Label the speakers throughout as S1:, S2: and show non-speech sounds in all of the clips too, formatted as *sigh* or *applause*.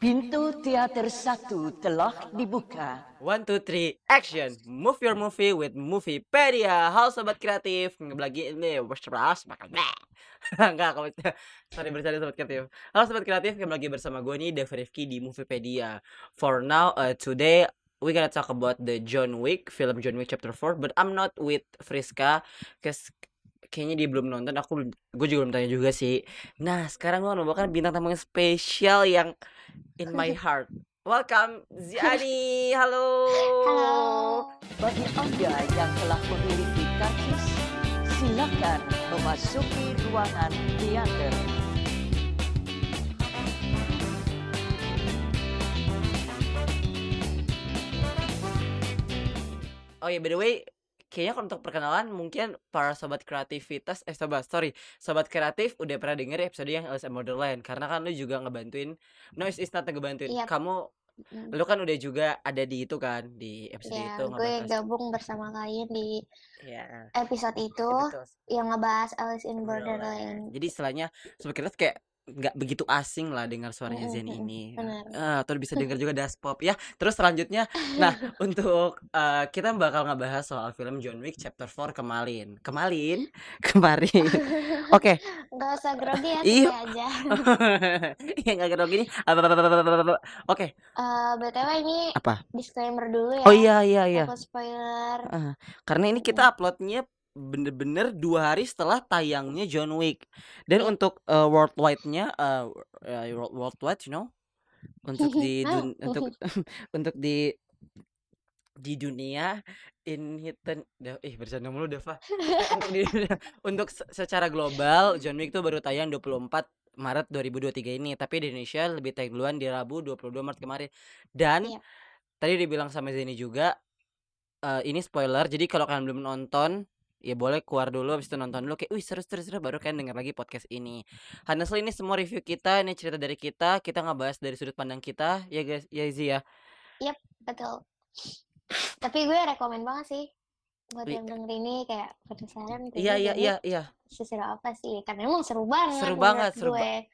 S1: Pintu teater satu telah dibuka.
S2: One, two, three, action! Move your movie with Moviepedia. Halo sobat kreatif, lagi ini beras makan *laughs* Enggak, kamu sorry bercanda sobat kreatif. Halo sobat kreatif, kembali lagi bersama gue nih Dev Rifki di Moviepedia. For now, uh, today we gonna talk about the John Wick film John Wick Chapter 4, but I'm not with Friska, cause kayaknya dia belum nonton. Aku gue juga belum tanya juga sih. Nah, sekarang gue membawakan bintang tamu yang spesial yang in my heart. Welcome Ziani. *laughs* Halo.
S3: Halo.
S1: Bagi Anda yang telah memiliki karcis, silakan memasuki ruangan teater.
S2: Oh ya, by the way, kayaknya kalau untuk perkenalan mungkin para sobat kreativitas eh sobat sorry sobat kreatif udah pernah denger episode yang Alice in Borderland karena kan lu juga ngebantuin no it's, it's not ngebantuin
S3: Yap.
S2: kamu
S3: Mm.
S2: lu kan udah juga ada di itu kan di episode
S3: Ya,
S2: itu
S3: gue gabung bersama kalian di
S2: ya
S3: episode itu
S2: betul.
S3: yang ngebahas Alice in
S2: Borderland.
S3: Borderland.
S2: Jadi istilahnya sobat kreatif kayak nggak begitu asing lah dengar suaranya
S3: Mm-mm,
S2: Zen ini.
S3: benar.
S2: Ah, atau bisa *laughs* dengar juga Daspop ya. Terus selanjutnya, nah *laughs* untuk eh, kita bakal ngebahas soal film John Wick Chapter 4 kemarin. Kemarin, *laughs* kemarin. Oke,
S3: Gak usah grogi ya,
S2: Iya.
S3: aja.
S2: Iya nggak apa, apa. Oke,
S3: Eh, BTW ini
S2: apa?
S3: disclaimer dulu ya.
S2: Oh iya iya iya.
S3: Takut spoiler.
S2: Ah, karena ini kita uploadnya bener-bener dua hari setelah tayangnya John Wick. Dan untuk eh, worldwide-nya, eh, eh, world- worldwide, you know, untuk di *laughs* dun- untuk *laughs* *laughs* untuk di di dunia in hidden ih bercanda mulu Deva. Untuk di untuk se- secara global John Wick tuh baru tayang 24 Maret 2023 ini. Tapi di Indonesia lebih tayang duluan di Rabu 22 Maret kemarin. Dan
S3: Iya.
S2: tadi dibilang sama Zeni juga eh, ini spoiler jadi kalau kalian belum nonton ya boleh keluar dulu habis itu nonton dulu kayak wih seru seru seru baru kalian denger lagi podcast ini honestly ini semua review kita ini cerita dari kita kita ngebahas dari sudut pandang kita ya guys ya Izzy ya
S3: Betul. Tapi gue rekomen banget sih buat yang denger ini kayak penasaran
S2: iya
S3: kayaknya
S2: iya iya iya
S3: seseru apa sih? Karena emang seru banget.
S2: Seru banget, seru
S3: gue.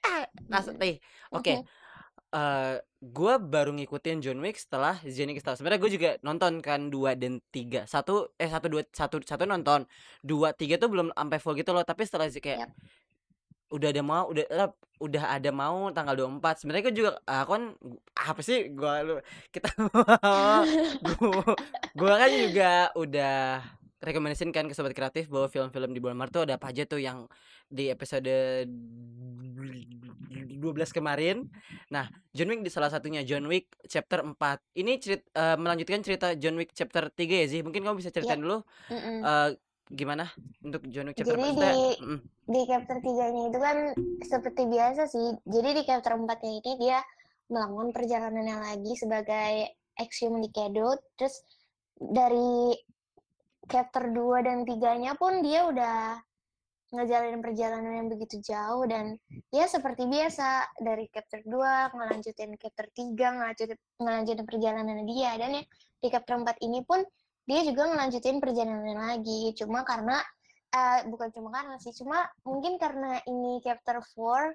S2: Nas nih, oke. Eh gue baru ngikutin John Wick setelah Jenny Kistal. Sebenarnya gue juga nonton kan dua dan tiga. Satu eh satu dua satu satu nonton. Dua tiga tuh belum sampai full gitu loh. Tapi setelah kayak
S3: Yap.
S2: udah ada mau udah eh, udah ada mau tanggal 24 sebenarnya gue juga aku kan apa sih gue lu kita *laughs* gue kan juga udah rekomendasiin kan ke sobat kreatif bahwa film-film di bulan Maret tuh ada apa aja tuh yang di episode 12 kemarin. Nah, John Wick di salah satunya John Wick chapter 4. Ini cerit eh, melanjutkan cerita John Wick chapter 3 ya sih. Mungkin kamu bisa ceritain dulu
S3: Mm-mm.
S2: eh, gimana untuk John Wick chapter
S3: Jadi
S2: 4 Maksudnya,
S3: di-
S2: mm,
S3: di chapter 3-nya itu kan seperti biasa sih. Jadi di chapter 4-nya ini dia melakukan perjalanannya lagi sebagai ex-human. Terus dari chapter 2 dan 3-nya pun dia udah ngejalanin perjalanan yang begitu jauh dan ya seperti biasa dari chapter 2 ngelanjutin chapter 3 ngelanjutin, ngelanjutin perjalanan dia dan ya di chapter 4 ini pun dia juga ngelanjutin perjalanan lagi. Cuma karena eh, bukan cuma karena sih cuma mungkin karena ini chapter 4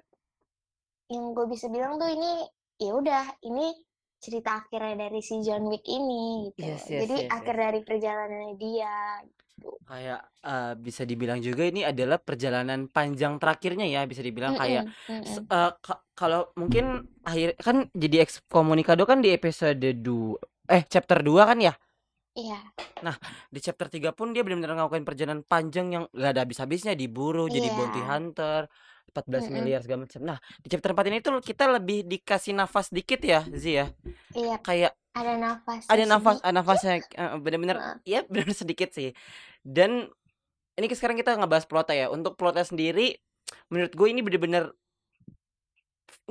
S3: yang gue bisa bilang tuh ini ya udah ini cerita akhirnya dari si John Wick ini gitu.
S2: Yes, yes,
S3: jadi
S2: yes,
S3: akhir dari perjalanannya dia
S2: kayak eh, bisa dibilang juga ini adalah perjalanan panjang terakhirnya ya bisa dibilang kayak
S3: Mm-mm,
S2: s-
S3: mm-mm.
S2: eh, ka- kalau mungkin akhir kan jadi ekskomunikado kan di episode 2 eh chapter 2 kan ya?
S3: Iya.
S2: Di chapter 3 pun dia benar-benar ngelakuin perjalanan panjang yang gak ada habis-habisnya diburu jadi
S3: Iya.
S2: bounty hunter 14
S3: Mm-mm.
S2: miliar segala macam. Nah, di chapter 4 ini tuh kita lebih dikasih nafas dikit ya, Zi ya.
S3: iya
S2: Kayak
S3: ada nafas
S2: ada nafas, ada nafasnya *laughs* bener-bener
S3: Heeh.
S2: ya bener sedikit sih. Dan ini sekarang kita ngebahas plotnya ya. Untuk plotnya sendiri menurut gue ini bener-bener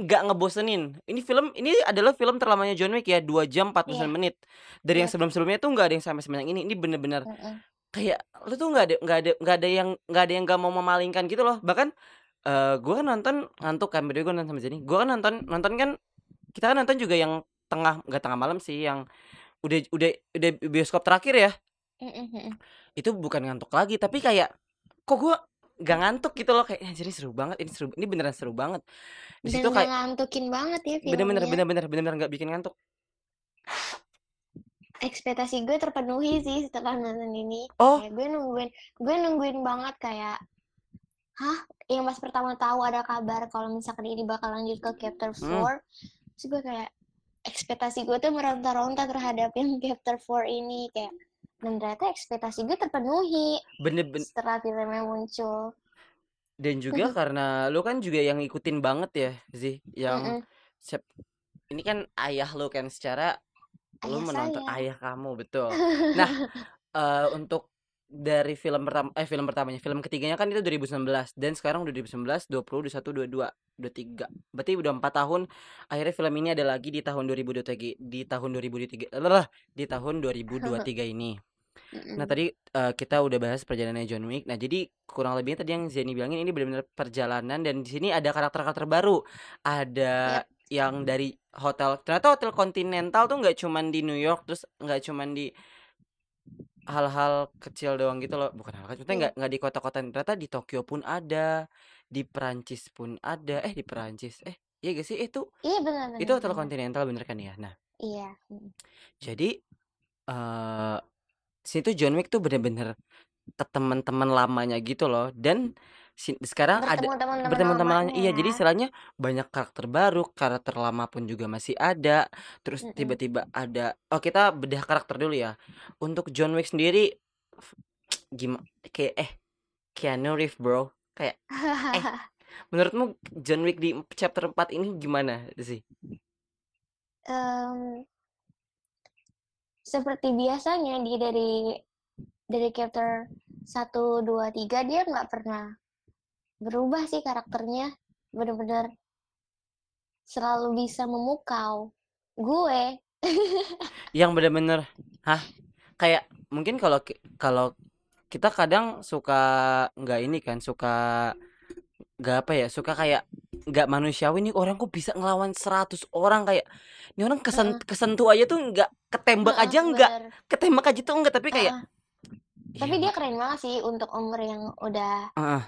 S2: nggak ngebosenin. Ini film ini adalah film terlamanya John Wick ya, 2 jam 49
S3: Iya.
S2: menit. Dari yang
S3: Iya.
S2: sebelum-sebelumnya tuh nggak ada yang sampai sebanyak ini. Ini bener-bener
S3: Mm-mm.
S2: kayak lu tuh nggak ada nggak ada nggak ada yang nggak ada yang nggak mau memalingkan gitu loh. Bahkan eh gue kan nonton ngantuk kan, beda gue nonton sama Jenny. Gue kan nonton nonton kan kita kan nonton juga yang tengah nggak tengah malam sih, yang udah udah udah bioskop terakhir ya. Itu bukan ngantuk lagi, tapi kayak kok gue nggak ngantuk gitu loh kayak anjir ini seru banget ini seru ini beneran seru banget di
S3: Dan
S2: situ
S3: nggak
S2: kayak
S3: ngantukin banget ya
S2: bener-bener
S3: filmnya.
S2: bener-bener bener-bener nggak bikin ngantuk
S3: Ekspektasi gue terpenuhi sih setelah nonton ini.
S2: oh
S3: Kayak gue nungguin, gue nungguin banget kayak, hah? Yang pas pertama tahu ada kabar kalau misalkan ini bakal lanjut ke chapter
S2: Hmm.
S3: 4, terus gue kayak ekspektasi gue tuh meronta-ronta terhadap yang chapter 4 ini kayak dan ternyata ekspektasi gue terpenuhi
S2: bener-bener
S3: setelah filmnya muncul.
S2: dan juga karena lu kan juga yang ngikutin banget ya sih yang
S3: Mm-mm.
S2: sep- ini kan ayah lu kan secara lu
S3: Ayah
S2: menonton
S3: saya.
S2: ayah kamu betul *laughs* nah eh, untuk dari film pertama eh film pertamanya film ketiganya kan itu 2019 dan sekarang udah 2019 20 21 22 23 berarti udah empat tahun akhirnya film ini ada lagi di tahun 2023 di tahun 2023 lah di tahun 2023 ini. *laughs* Nah tadi eh, kita udah bahas perjalanannya John Wick. Nah jadi kurang lebihnya tadi yang Zeni bilangin ini benar-benar perjalanan dan di sini ada karakter-karakter baru. Ada yang dari hotel ternyata hotel Continental tuh nggak cuman di New York terus nggak cuman di hal-hal kecil doang gitu loh bukan hal kecil
S3: Iya.
S2: nggak nggak di kota-kota ternyata di Tokyo pun ada di Perancis pun ada eh di Perancis eh iya gak sih itu
S3: Iya benar
S2: itu
S3: benar.
S2: hotel
S3: benar.
S2: Continental bener kan ya nah
S3: Iya. Mm.
S2: jadi eh situ John Wick tuh bener-bener ke teman-teman lamanya gitu loh dan sekarang ada
S3: Bertemu
S2: bertemu teman
S3: lamanya
S2: iya jadi
S3: ya.
S2: istilahnya banyak karakter baru karakter lama pun juga masih ada. Terus tiba-tiba ada oh kita bedah karakter dulu ya. Untuk John Wick sendiri gimana kayak eh Keanu Reeves bro. Kayak eh *laughs* menurutmu John Wick di chapter 4 ini gimana sih?
S3: Em, seperti biasanya dia dari dari chapter 1, 2, 3 dia nggak pernah berubah sih karakternya. Bener-bener selalu bisa memukau. Gue. *laughs*
S2: yang bener-bener hah kayak mungkin kalau kalau kita kadang suka nggak ini kan suka nggak apa ya suka kayak nggak manusiawi nih orang kok bisa ngelawan 100 orang kayak ini orang kesen
S3: Heeh.
S2: kesentuh aja tuh nggak ketembak
S3: Heeh,
S2: aja nggak ketembak aja tuh enggak tapi kayak
S3: Heeh.
S2: iya
S3: Tapi dia keren banget sih untuk umur yang udah
S2: Heeh.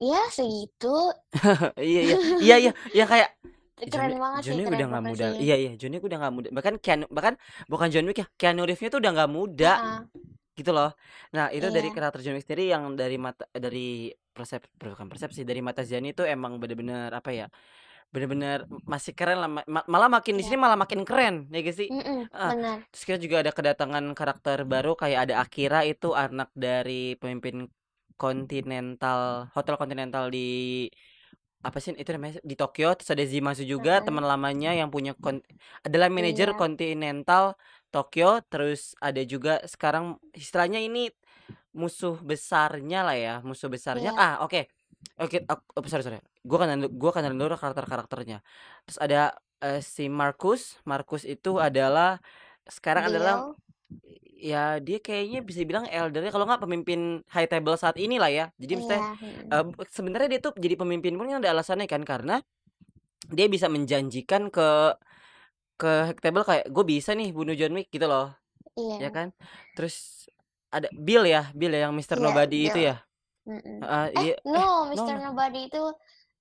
S3: Ya segitu. *laughs*
S2: iya iya iya iya yang kayak
S3: Keren
S2: Johnny
S3: banget sih,
S2: Johnny
S3: keren
S2: udah nggak muda
S3: sih.
S2: iya iya Johnny udah nggak muda bahkan Keanu bahkan bukan John Wick ya Keanu Reeves-nya tuh udah nggak muda
S3: Heeh.
S2: gitu loh. Nah, itu dari
S3: Iya.
S2: karakter John Wick sendiri yang dari mata dari persep bukan persepsi dari mata Zani itu emang bener-bener apa ya? Bener-bener masih keren lah ma- ma- malah makin di
S3: Iya.
S2: sini malah makin keren ya guys sih.
S3: Mm-mm,
S2: Ah,
S3: benar.
S2: terus kita juga ada kedatangan karakter baru kayak ada Akira itu anak dari pemimpin Continental Hotel Continental di apa sih itu namanya di Tokyo terus ada Zimasu juga
S3: Heeh.
S2: teman lamanya yang punya kon- adalah manajer
S3: Iya.
S2: Continental Tokyo terus ada juga sekarang istilahnya ini musuh besarnya lah ya musuh besarnya
S3: Iya.
S2: ah oke oke ak- oh, sorry sorry gua kenal gua kenal dulu karakter karakternya terus ada eh, si Marcus Marcus itu adalah sekarang adalah. Ya dia kayaknya bisa bilang eldernya kalau nggak pemimpin high table saat ini lah ya jadi misalnya
S3: Iya. mm.
S2: eh, bu- sebenarnya dia tuh jadi pemimpin pun kan ada alasannya kan karena dia bisa menjanjikan ke ke high table kayak gue bisa nih bunuh John Wick gitu loh ya
S3: Iya.
S2: kan terus ada Bill ya Bill ya yang Mr.
S3: Iya,
S2: Nobody itu ya
S3: Mm-mm.
S2: Ah,
S3: Eh,
S2: dia eh
S3: no,
S2: no
S3: Mr.
S2: no
S3: Nobody itu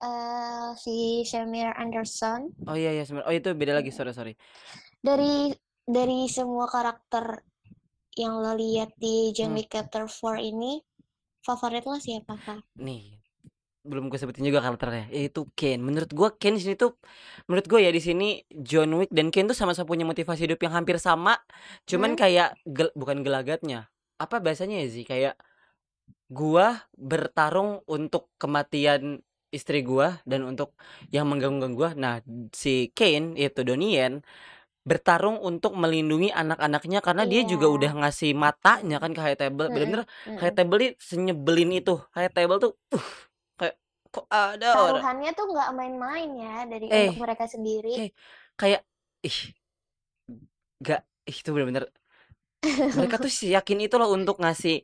S3: eh si Shamir Anderson.
S2: oh iya iya oh itu beda lagi sorry sorry
S3: Dari dari semua karakter yang lo lihat di John
S2: Hmm.
S3: Wick Chapter 4 ini, favorit lo siapa, Kak?
S2: nih belum gue sebutin juga karakternya yaitu Ken menurut gue Ken di sini tuh menurut gue ya di sini John Wick dan Ken tuh sama-sama punya motivasi hidup yang hampir sama cuman
S3: Hmm?
S2: kayak gel- bukan gelagatnya apa bahasanya ya sih kayak gua bertarung untuk kematian istri gua dan untuk yang mengganggu gua nah si Kane yaitu Donnie Yen bertarung untuk melindungi anak-anaknya karena dia juga
S3: Iya.
S2: udah ngasih matanya kan ke High Table
S3: Mm-mm,
S2: bener-bener High
S3: mm-mm.
S2: Table senyebelin itu High Table tuh uh, kayak kok ada orang
S3: Taruhannya tuh nggak main-main ya dari
S2: eh
S3: untuk mereka sendiri.
S2: eh kayak ih gak ih, itu bener-bener mereka tuh *laughs* sih yakin itu loh untuk ngasih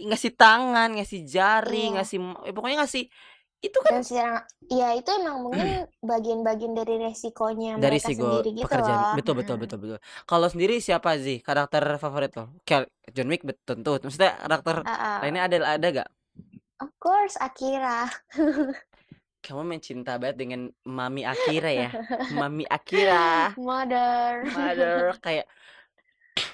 S2: ngasih tangan ngasih jari
S3: Iya.
S2: ngasih eh, pokoknya ngasih itu kan
S3: Dan secara, ya itu emang mungkin *clears throat* bagian-bagian dari resikonya
S2: dari
S3: mereka
S2: si
S3: sendiri gitu
S2: pekerjaan
S3: loh.
S2: betul betul betul betul kalau sendiri siapa sih karakter favorit lo John Wick bet- tentu maksudnya karakter
S3: Ah, ah.
S2: lainnya ada ada gak
S3: Of course, Akira. *laughs*
S2: Kamu main cinta banget dengan Mami Akira ya. Mami Akira.
S3: Mother.
S2: Mother *laughs* kayak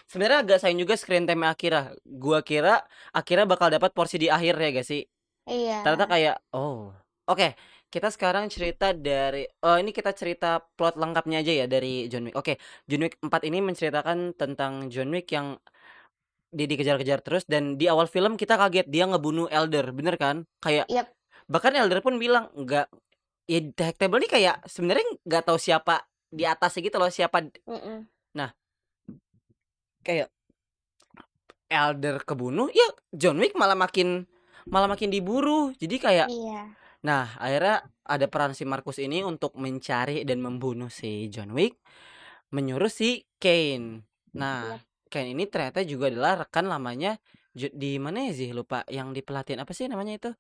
S2: sebenarnya agak sayang juga screen time Akira. Gua kira Akira bakal dapat porsi di akhir ya gak sih?
S3: Iya.
S2: Ternyata kayak oh. Oke, kita sekarang cerita dari oh ini kita cerita plot lengkapnya aja ya dari John Wick. Oke, John Wick 4 ini menceritakan tentang John Wick yang dia dikejar-kejar terus dan di awal film kita kaget dia ngebunuh Elder, bener kan? Kayak
S3: Yap.
S2: bahkan Elder pun bilang nggak ya Detectable nih kayak sebenarnya nggak tahu siapa di atasnya gitu loh siapa
S3: Mm-mm.
S2: kayak Elder kebunuh ya John Wick malah makin malah makin diburu jadi kayak
S3: Iya.
S2: nah akhirnya ada peran si Marcus ini untuk mencari dan membunuh si John Wick menyuruh si Kane nah Kane ini ternyata juga adalah rekan lamanya di mana ya sih lupa yang di pelatihan apa sih namanya itu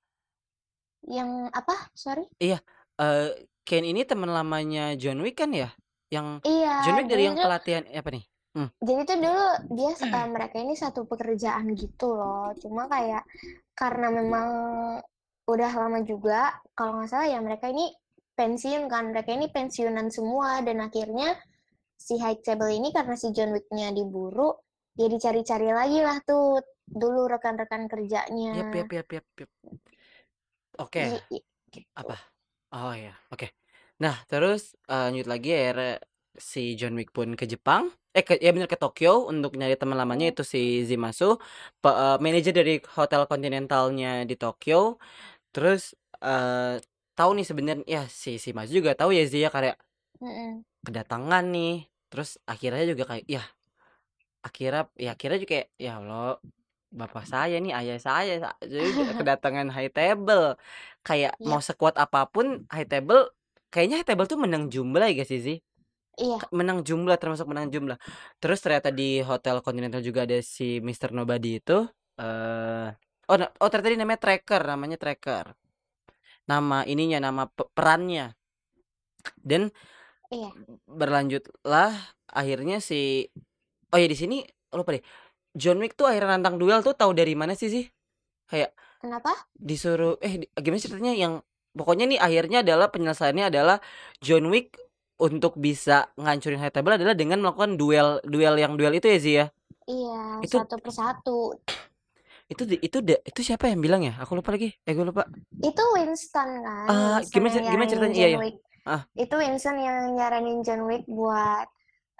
S3: Yang apa? Sorry.
S2: eh Kane ini teman lamanya John Wick kan ya yang
S3: Iya.
S2: John Wick dari yang pelatihan eh, apa nih
S3: Jadi tuh dulu dia eh, mereka ini satu pekerjaan gitu loh. Cuma kayak karena memang udah lama juga, kalau nggak salah ya mereka ini pensiun kan. Mereka ini pensiunan semua dan akhirnya si High Table ini karena si John Wick-nya diburu, dia dicari-cari lagi lah tuh dulu rekan-rekan kerjanya.
S2: Yap yap yap yap yap. Oke.
S3: I- i- gitu.
S2: Apa? Oh ya, oke. Nah, terus eh, lanjut lagi akhirnya si John Wick pun ke Jepang. Eh, ke, ya bener ke Tokyo untuk nyari teman lamanya
S3: Hmm.
S2: itu si Zimasu, pe- eh, manajer dari hotel Continentalnya di Tokyo. Terus eh tahu nih sebenarnya ya si Zimasu juga tahu ya Zia kayak
S3: Mm-mm.
S2: kedatangan nih. Terus akhirnya juga kayak ya akhirnya ya akhirnya juga kayak ya Allah bapak *laughs* saya nih ayah saya sa- jadi *laughs* kedatangan high table kayak
S3: Iya.
S2: mau sekuat apa pun high table kayaknya high table tuh menang jumlah ya sih sih
S3: Iya.
S2: menang jumlah termasuk menang jumlah terus ternyata di hotel continental juga ada si Mr. Nobody itu eh oh oh ternyata dia namanya tracker namanya tracker nama ininya nama pe- perannya dan
S3: Iya.
S2: berlanjutlah akhirnya si oh ya di sini lupa deh John Wick tuh akhirnya nantang duel tuh tahu dari mana sih sih kayak
S3: Kenapa?
S2: disuruh eh gimana ceritanya yang pokoknya nih akhirnya adalah penyelesaiannya adalah John Wick untuk bisa ngancurin High Table adalah dengan melakukan duel duel yang duel itu ya Zia
S3: Iya,
S2: Itu-
S3: satu persatu.
S2: itu itu da- itu siapa yang bilang ya aku lupa lagi eh gue lupa
S3: Itu Winston kan, Winston
S2: gimana gimana ceritanya? Iya, iya. Ah.
S3: Itu Winston yang nyaranin John Wick buat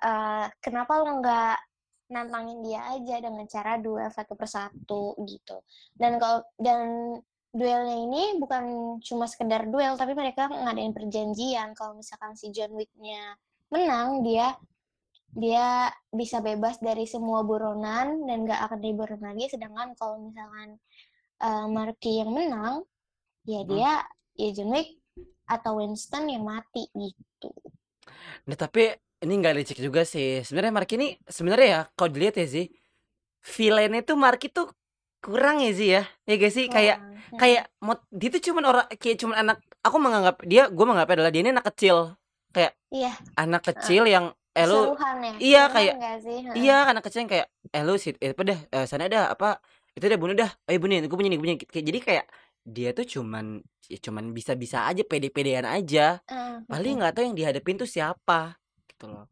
S3: eh, kenapa lo nggak nantangin dia aja dengan cara duel satu persatu gitu. Dan kalau dan duelnya ini bukan cuma sekedar duel, tapi mereka ngadain perjanjian kalau misalkan si John Wick-nya menang, dia dia bisa bebas dari semua buronan dan nggak akan diburon lagi. Sedangkan kalau misalkan eh, Marky yang menang, ya
S2: Hmm.
S3: dia ya John Wick atau Winston yang mati gitu.
S2: nah tapi ini nggak licik juga sih sebenarnya Mark ini sebenarnya ya kalau dilihat ya sih villainnya tuh Mark itu kurang ya sih ya ya gak sih kayak
S3: Wah,
S2: kayak mot dia tuh cuman orang kayak cuman anak aku menganggap dia gue menganggap adalah dia ini anak kecil
S3: iya
S2: anak kecil yang eh lu
S3: ya.
S2: iya, kayak-?
S3: Heeh.
S2: iya anak kecil yang kayak eh lu sih eh, apa dah eh, sana dah apa itu dah bunuh dah ayo bunuhin gue punya nih gue punya. Kayak- jadi kayak dia tuh cuman ya cuman bisa-bisa aja pede-pedean aja
S3: Heeh,
S2: paling nggak tahu yang dihadapin tuh siapa gitu loh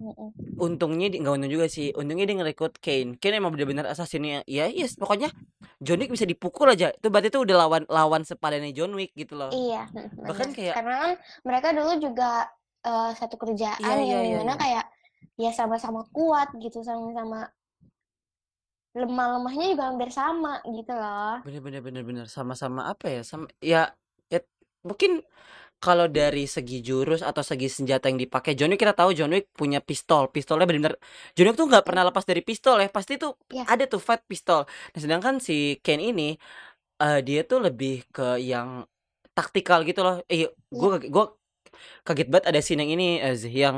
S3: heeh.
S2: untungnya nggak untung juga sih. Untungnya dia ngerekrut Kane. Kane emang benar-benar assassinnya. Ya yes pokoknya John Wick bisa dipukul aja. Itu berarti tuh udah lawan lawan sepadannya John Wick gitu loh.
S3: Iya,
S2: Bahkan kayak-
S3: karena kan mereka dulu juga eh, satu kerjaan
S2: Iya, iya,
S3: yang
S2: iya,
S3: di mana
S2: iya.
S3: kayak ya sama-sama kuat gitu, sama-sama lemah-lemahnya juga hampir sama gitu loh.
S2: bener bener bener bener sama-sama apa ya? Sama ya ya mungkin kalau dari segi jurus atau segi senjata yang dipakai John Wick kita tahu John Wick punya pistol. Pistolnya benar-benar John Wick tuh nggak pernah lepas dari pistol ya. Pasti tuh
S3: Iya.
S2: ada tuh fight pistol. Nah sedangkan si Ken ini eh, dia tuh lebih ke yang taktikal gitu loh. Eh gue gue kaget banget ada scene yang ini eh, yang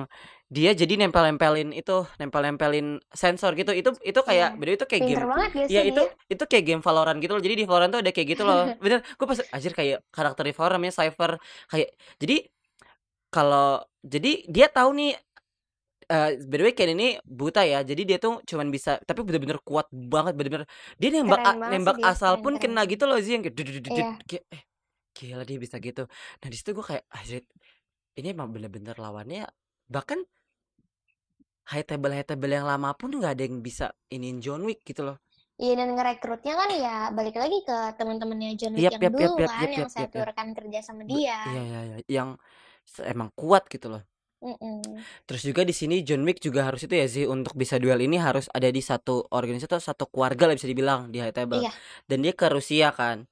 S2: dia jadi nempel-nempelin itu nempel-nempelin sensor gitu itu itu kayak
S3: Iya.
S2: bener itu kayak game
S3: Pinter banget gak sih
S2: Ya itu
S3: dia?
S2: itu kayak game Valorant gitu loh. Jadi di Valorant tuh ada kayak gitu loh. *laughs* Bener, gue pas anjir kayak karakter di Valorant namanya Cypher kayak jadi kalau jadi dia tahu nih Eee, by the way Ken ini buta ya, jadi dia tuh cuman bisa tapi bener-bener kuat banget, bener-bener dia nembak a
S3: banget sih
S2: nembak
S3: dia,
S2: asal
S3: keren
S2: pun
S3: keren.
S2: kena gitu loh Zee, yang kayak
S3: Iya.
S2: kayak, eh, gila dia bisa gitu. Nah di situ gue kayak, anjir ini emang bener-bener lawannya bahkan high table high table yang lama pun nggak ada yang bisa iniin John Wick gitu loh.
S3: Iya dan ngerekrutnya kan ya balik lagi ke teman-temannya John Wick
S2: Yap
S3: yang
S2: yap
S3: dulu
S2: yap
S3: kan,
S2: yap
S3: yang
S2: yap yap
S3: satu rekan kerja sama dia.
S2: iya iya iya, yang emang kuat gitu loh.
S3: Mhm.
S2: Terus juga di sini John Wick juga harus itu ya sih untuk bisa duel ini harus ada di satu organisasi atau satu keluarga lah bisa dibilang di high table.
S3: Iya.
S2: Dan dia ke Rusia kan.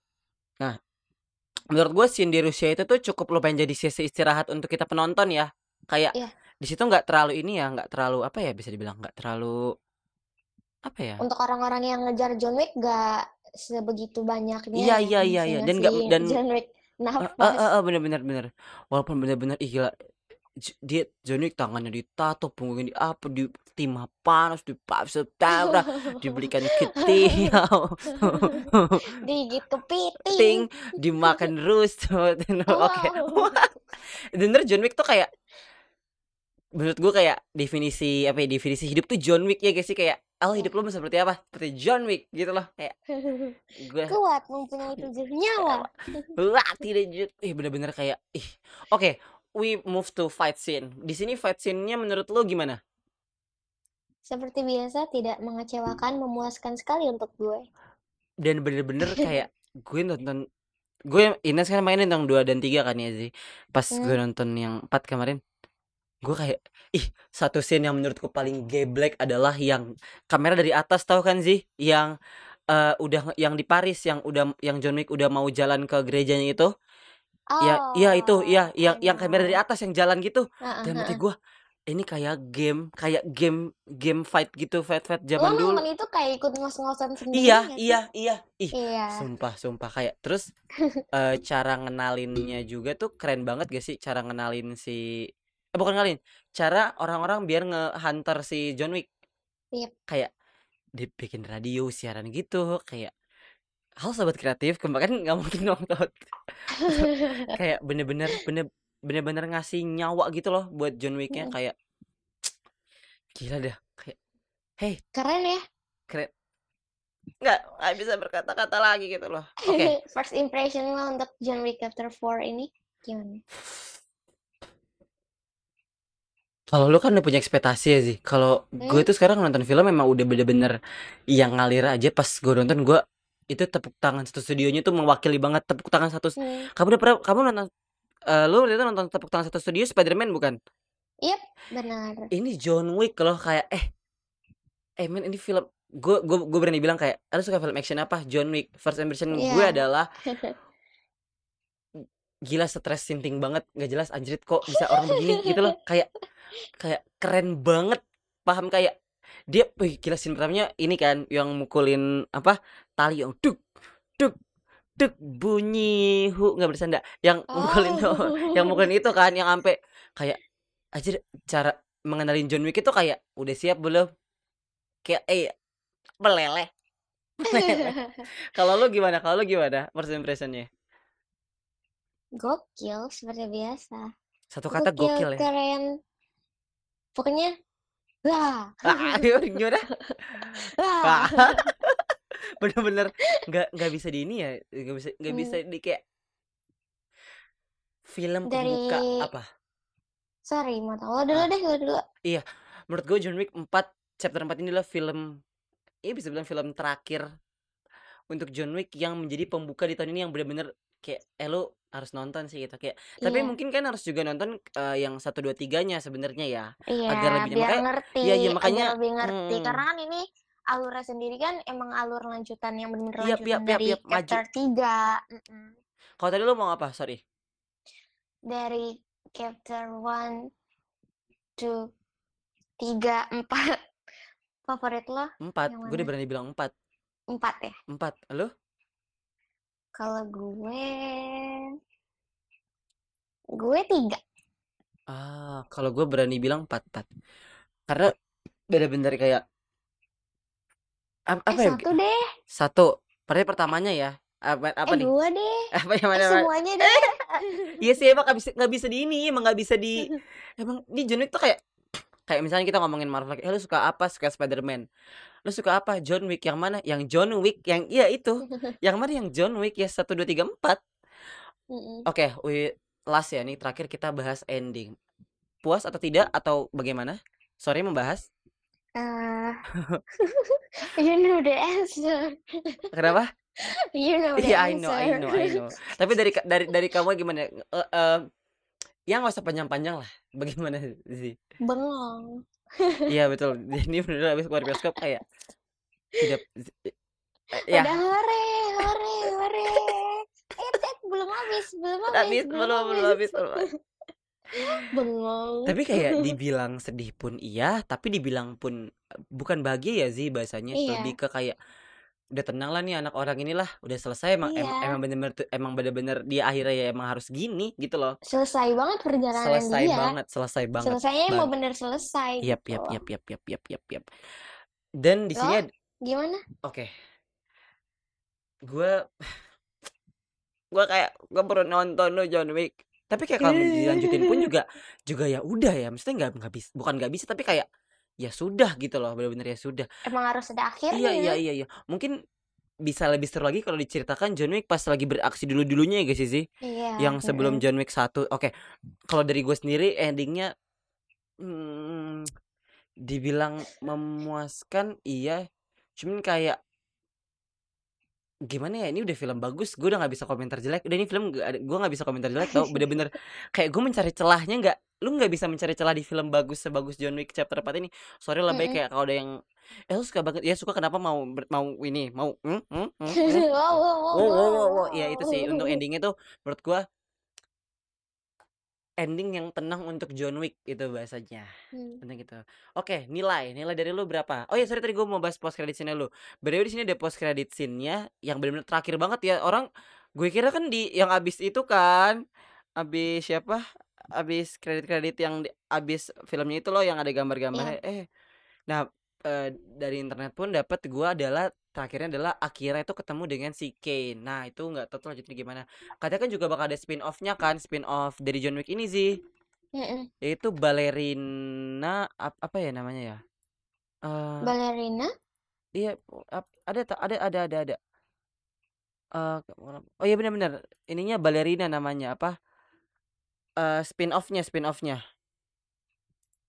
S2: Nah, menurut gue scene di Rusia itu tuh cukup lumayan jadi sesi istirahat untuk kita penonton ya. Kayak
S3: Iya.
S2: Di situ nggak terlalu ini ya, nggak terlalu apa ya bisa dibilang nggak terlalu apa ya?
S3: Untuk orang-orang yang ngejar John Wick gak sebegitu banyaknya
S2: Iya
S3: ya
S2: iya iya iya dan nggak dan
S3: John Wick nafas.
S2: eh, eh, bener bener bener. Walaupun bener-bener ih gila dia John Wick tangannya ditato, punggungnya di apa, di timah panas, dipaksa tabrak, dibelikan ketiau, *laughs*
S3: Digigit kepiting.
S2: ting, dimakan rusut. *laughs* Oke, bener John Wick tuh kayak menurut gue kayak definisi apa ya definisi hidup tuh John Wick ya guys sih kayak oh hidup lo seperti apa seperti John Wick gitu loh kayak gue
S3: Kuat mempunyai tujuh nyawa.
S2: Wah, tidak ju- ih bener-bener kayak ih. Oke, we move to fight scene. Di sini fight scene-nya menurut lo gimana?
S3: Seperti biasa tidak mengecewakan, memuaskan sekali untuk gue.
S2: Dan bener-bener kayak gue nonton gue Ines kan mainin yang 2 dan 3 kan ya sih. Pas gue
S3: Hmm.
S2: nonton yang 4 kemarin, gue kayak ih, satu scene yang menurutku paling geblek adalah yang kamera dari atas tahu kan sih? Yang eh, udah yang di Paris yang udah yang John Wick udah mau jalan ke gerejanya itu. Ya, iya itu,
S3: Oh,
S2: iya, yang
S3: I
S2: yang kamera dari
S3: know.
S2: atas yang jalan gitu. Hati
S3: heeh.
S2: gue, ini kayak game, kayak game game fight gitu, fight-fight
S3: Lo
S2: zaman dulu.
S3: nonton itu kayak ikut ngos-ngosan sendiri
S2: Iya,
S3: sih?
S2: iya, iya. Ih,
S3: Iya.
S2: sumpah, sumpah kayak terus *laughs* eh, cara ngenalinnya juga tuh keren banget gak sih cara ngenalin si eh, bukan ngenalin, cara orang-orang biar nge-hunter si John Wick.
S3: Yep.
S2: Kayak dibikin radio siaran gitu, kayak halo sobat kreatif, kemarin nggak mungkin nonton. kayak *laughs* bener-bener bener bener-bener ngasih nyawa gitu loh buat John Wick-nya
S3: Mm.
S2: kayak *tsk* gila dah kayak hey
S3: Keren ya.
S2: keren nggak nggak bisa berkata-kata lagi gitu loh oke *laughs*
S3: First impression lo untuk John Wick Chapter 4 ini gimana?
S2: Kalau lu kan udah punya ekspektasi ya sih kalau gue
S3: Hmm?
S2: tuh sekarang nonton film memang udah bener-bener yang ngalir aja pas gue nonton gue itu tepuk tangan satu studionya tuh mewakili banget tepuk tangan satu
S3: Hmm.
S2: kamu udah pernah kamu nonton eh, lu waktu itu nonton tepuk tangan satu studio Spider-Man bukan
S3: Yep, benar.
S2: ini John Wick loh kayak eh eh men ini film gue gue gue berani bilang kayak lu suka film action apa John Wick first impression gue
S3: Iya.
S2: adalah *laughs* gila stres sinting banget nggak jelas anjrit kok bisa orang begini gitu loh kayak kayak keren banget paham kayak dia wih gila scene pertamanya ini kan yang mukulin apa tali yang duk duk duk bunyi hu nggak bersanda yang mukulin
S3: Oh.
S2: yang mukulin itu kan yang ampe kayak aja cara mengenalin John Wick itu kayak udah siap belum kayak eh meleleh kalau lu gimana kalau lu gimana first impressionnya
S3: Gokil seperti biasa.
S2: satu kata gokil ya
S3: keren. Pokoknya wah,
S2: ah gimana
S3: wah.
S2: Ah, bener-bener nggak nggak bisa di ini ya nggak bisa nggak bisa
S3: Hmm.
S2: di kayak film
S3: Dari
S2: pembuka apa
S3: sorry, mau tahu lo dulu
S2: Ah.
S3: deh, lo dulu.
S2: iya menurut gue John Wick 4 chapter 4 ini adalah film ini bisa bilang film terakhir untuk John Wick yang menjadi pembuka di tahun ini yang benar-benar kayak eh lu harus nonton sih gitu kayak tapi
S3: Iya,
S2: mungkin kan harus juga nonton eh, yang satu dua tiganya sebenarnya ya
S3: iya,
S2: agar lebih
S3: biar
S2: makanya
S3: ngerti,
S2: iya iya makanya
S3: agar lebih ngerti.
S2: hmm,
S3: Karena kan ini alurnya sendiri kan emang alur lanjutan yang bener
S2: Yap,
S3: lanjutan
S2: yap, yap,
S3: dari
S2: yap, maju.
S3: chapter 3. Mm-mm.
S2: kalau tadi lu mau apa sorry
S3: Dari chapter 1 to 3, 4. Favorit lo
S2: empat gue udah berani bilang empat
S3: 4 ya?
S2: empat lu
S3: Kalau gue gue 3.
S2: Ah, kalau gue berani bilang empat empat. Karena bener-bener kayak ap-
S3: Eh,
S2: apa ya?
S3: satu deh.
S2: Satu. Berarti pertamanya ya. Apa apa
S3: Eh,
S2: nih?
S3: dua deh. *laughs*
S2: Apa yang
S3: Eh,
S2: mana? mana?
S3: semuanya deh. *laughs*
S2: Iya sih emang nggak bisa nggak bisa di ini, emang nggak bisa di *laughs* emang di John Wick tuh kayak kayak misalnya kita ngomongin Marvel eh lu suka apa suka Spider-Man lu suka apa John Wick yang mana yang John Wick yang iya itu *laughs* yang mana yang John Wick ya satu dua tiga empat
S3: Mm-mm.
S2: oke last ya nih terakhir kita bahas ending puas atau tidak atau bagaimana sorry membahas
S3: Uh, *laughs* you know the answer. *laughs*
S2: kenapa
S3: You know the
S2: Iya, I know,
S3: answer.
S2: I know, I know. Tapi dari dari dari kamu gimana? Eh, eh, ya nggak usah panjang-panjang lah. Bagaimana sih?
S3: Bengong.
S2: Iya betul. *laughs* Ini bener habis keluar bioskop kayak tidak. eh, Ya,
S3: Udah hore, hore, hore. Eh, eh, belum habis, belum habis,
S2: habis belum belum habis. belum habis. *laughs*
S3: Bengong.
S2: Tapi kayak *laughs* dibilang sedih pun iya, tapi dibilang pun eh, bukan bahagia ya sih bahasanya.
S3: Iya.
S2: Lebih ke kayak udah tenang lah nih anak orang inilah udah selesai emang em-
S3: Iya.
S2: emang bener-bener emang bener-bener dia akhirnya ya emang harus gini gitu loh
S3: Selesai banget perjalanan
S2: selesai
S3: dia.
S2: banget selesai banget
S3: Selesainya mau bener selesai
S2: Yap,
S3: gitu.
S2: yap, yap, yap, yap, yap, yap, yap. Dan di sini
S3: Gimana?
S2: oke. Gue gue kayak gue baru nonton lo John Wick. Tapi kayak kalau dilanjutin pun juga *laughs* juga ya udah ya. Maksudnya nggak nggak bisa bukan nggak bisa tapi kayak ya sudah gitu loh. Bener-bener ya sudah.
S3: Emang harus ada akhirnya.
S2: Iya, iya, iya, iya. Mungkin bisa lebih seru lagi kalau diceritakan John Wick pas lagi beraksi dulu-dulunya ya guys sih.
S3: Iya.
S2: Yang sebelum. John Wick 1. Oke. Kalau dari gue sendiri endingnya hmm, dibilang memuaskan iya. Cuman kayak gimana ya ini udah film bagus gue udah nggak bisa komentar jelek udah ini film gue nggak bisa komentar jelek tau *laughs* bener-bener kayak gue mencari celahnya nggak lu nggak bisa mencari celah di film bagus sebagus John Wick chapter 4 ini sorry lah baik
S3: Mm-mm.
S2: kayak kalau ada yang eh lu suka banget ya suka kenapa mau mau ini mau hmm, hmm, hmm, hmm. *laughs*
S3: wow, wow, wow,
S2: Wow, wow, wow, wow. Ya itu sih untuk *laughs* endingnya tuh menurut gua ending yang tenang untuk John Wick itu bahasanya.
S3: Hmm.
S2: Penting gitu. Oke, nilai. Nilai dari lu berapa? Oh ya, sorry tadi gua mau bahas post credit scene lu. Way, di sini ada post credit scene-nya yang benar-benar terakhir banget ya. Orang gue kira kan di yang abis itu kan abis siapa? Abis kredit-kredit yang di- abis filmnya itu loh yang ada gambar-gambarnya. Eh, nah eh, dari internet pun dapat gua adalah terakhirnya adalah Akira itu ketemu dengan si Kane. Nah, itu nggak tahu tuh lanjutnya gimana. Katanya kan juga bakal ada spin off-nya kan, spin off dari John Wick ini sih.
S3: Mm-mm.
S2: Yaitu balerina ap- apa ya namanya ya? Eh,
S3: Ballerina?
S2: iya ap- ada ada ada ada ada. Eh, oh iya benar-benar. Ininya balerina namanya apa? Eh spin off-nya, spin off-nya.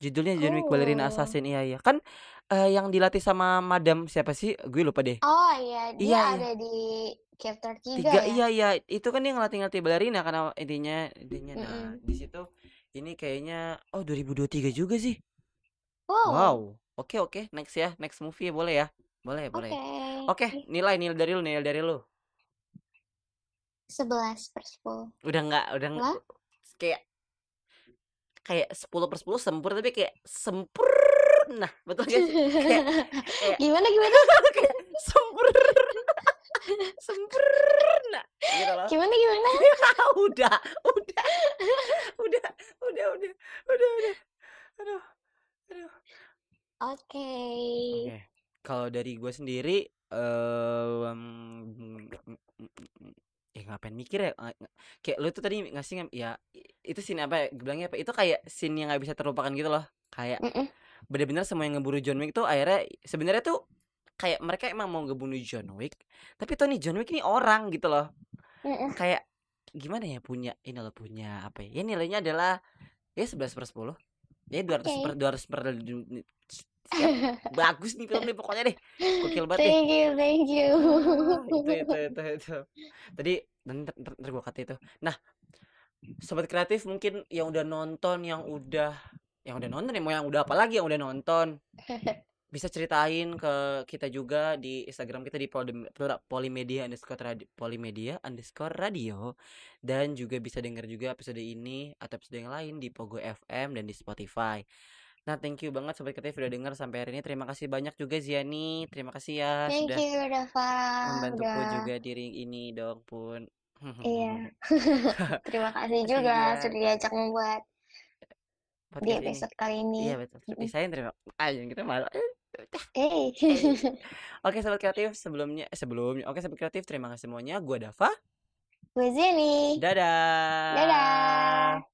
S2: Judulnya John Wick Ballerina
S3: Oh.
S2: Assassin. Iya iya. Kan eh, yang dilatih sama Madam siapa sih? Gue lupa deh.
S3: Oh iya, dia
S2: Iya, iya.
S3: ada di chapter 3
S2: Tiga
S3: ya.
S2: iya iya itu kan dia ngelatih-ngelatih balerina karena intinya intinya nah
S3: Mm-mm.
S2: di situ ini kayaknya oh 2023 juga sih.
S3: Wow.
S2: Wow. Oke oke next ya next movie ya boleh ya boleh
S3: Oke.
S2: boleh. Oke nilai nilai dari lu nilai dari lu
S3: 11 per 10.
S2: udah nggak udah nggak
S3: Lah?
S2: kayak kayak 10 per 10 sempurna tapi kayak sempurna betul gak sih? Kayak, kayak *laughs*
S3: Gimana gimana? *laughs*
S2: kayak sempurna *laughs* sempurna gitu loh.
S3: Gimana gimana?
S2: udah, udah, udah, udah, udah, udah, udah, aduh, aduh.
S3: Oke.
S2: Oke, kalau dari gue sendiri, em, ya ngapain mikir ya, nga- kayak lu tuh tadi ngasih ya itu scene apa ya, bilangnya apa? Itu kayak scene yang nggak bisa terlupakan gitu loh, kayak
S3: Mm-mm.
S2: bener-bener semua yang ngeburu John Wick tuh akhirnya sebenarnya tuh kayak mereka emang mau ngebunuh John Wick, tapi nih John Wick ini orang gitu loh.
S3: Mm-mm.
S2: kayak gimana ya punya ini loh punya apa ya, ya nilainya adalah ya 11 per 10 ya 200
S3: Oke.
S2: per 200 per Siap. bagus nih film nih pokoknya deh gokil banget deh
S3: Thank you, thank you.
S2: Ah, itu itu itu itu *laughs* tadi ntar, ntar gua kata itu nah sobat kreatif mungkin yang udah nonton yang udah yang udah nonton ya mau yang udah apa lagi yang udah nonton bisa ceritain ke kita juga di Instagram kita di Poli- Polimedia underscore radio, Polimedia underscore radio dan juga bisa denger juga episode ini atau episode yang lain di Pogo FM dan di Spotify. Nah, thank you banget sobat kreatif udah denger sampai hari ini. Terima kasih banyak juga Ziani. Terima kasih ya
S3: Thank
S2: sudah
S3: you,
S2: membantuku
S3: Udah.
S2: juga di ini dong pun.
S3: Iya. *laughs* Terima kasih juga
S2: juga.
S3: sudah diajak membuat di
S2: Podcast ini.
S3: episode kali ini.
S2: Iya betul.
S3: Mm-mm.
S2: Desain terima. Jangan kita malu.
S3: Eh. *laughs*
S2: Oke sobat kreatif sebelumnya eh, sebelumnya. Oke sobat kreatif terima kasih semuanya. Gua Dava.
S3: Gue Zeni.
S2: Dadah.
S3: Dadah.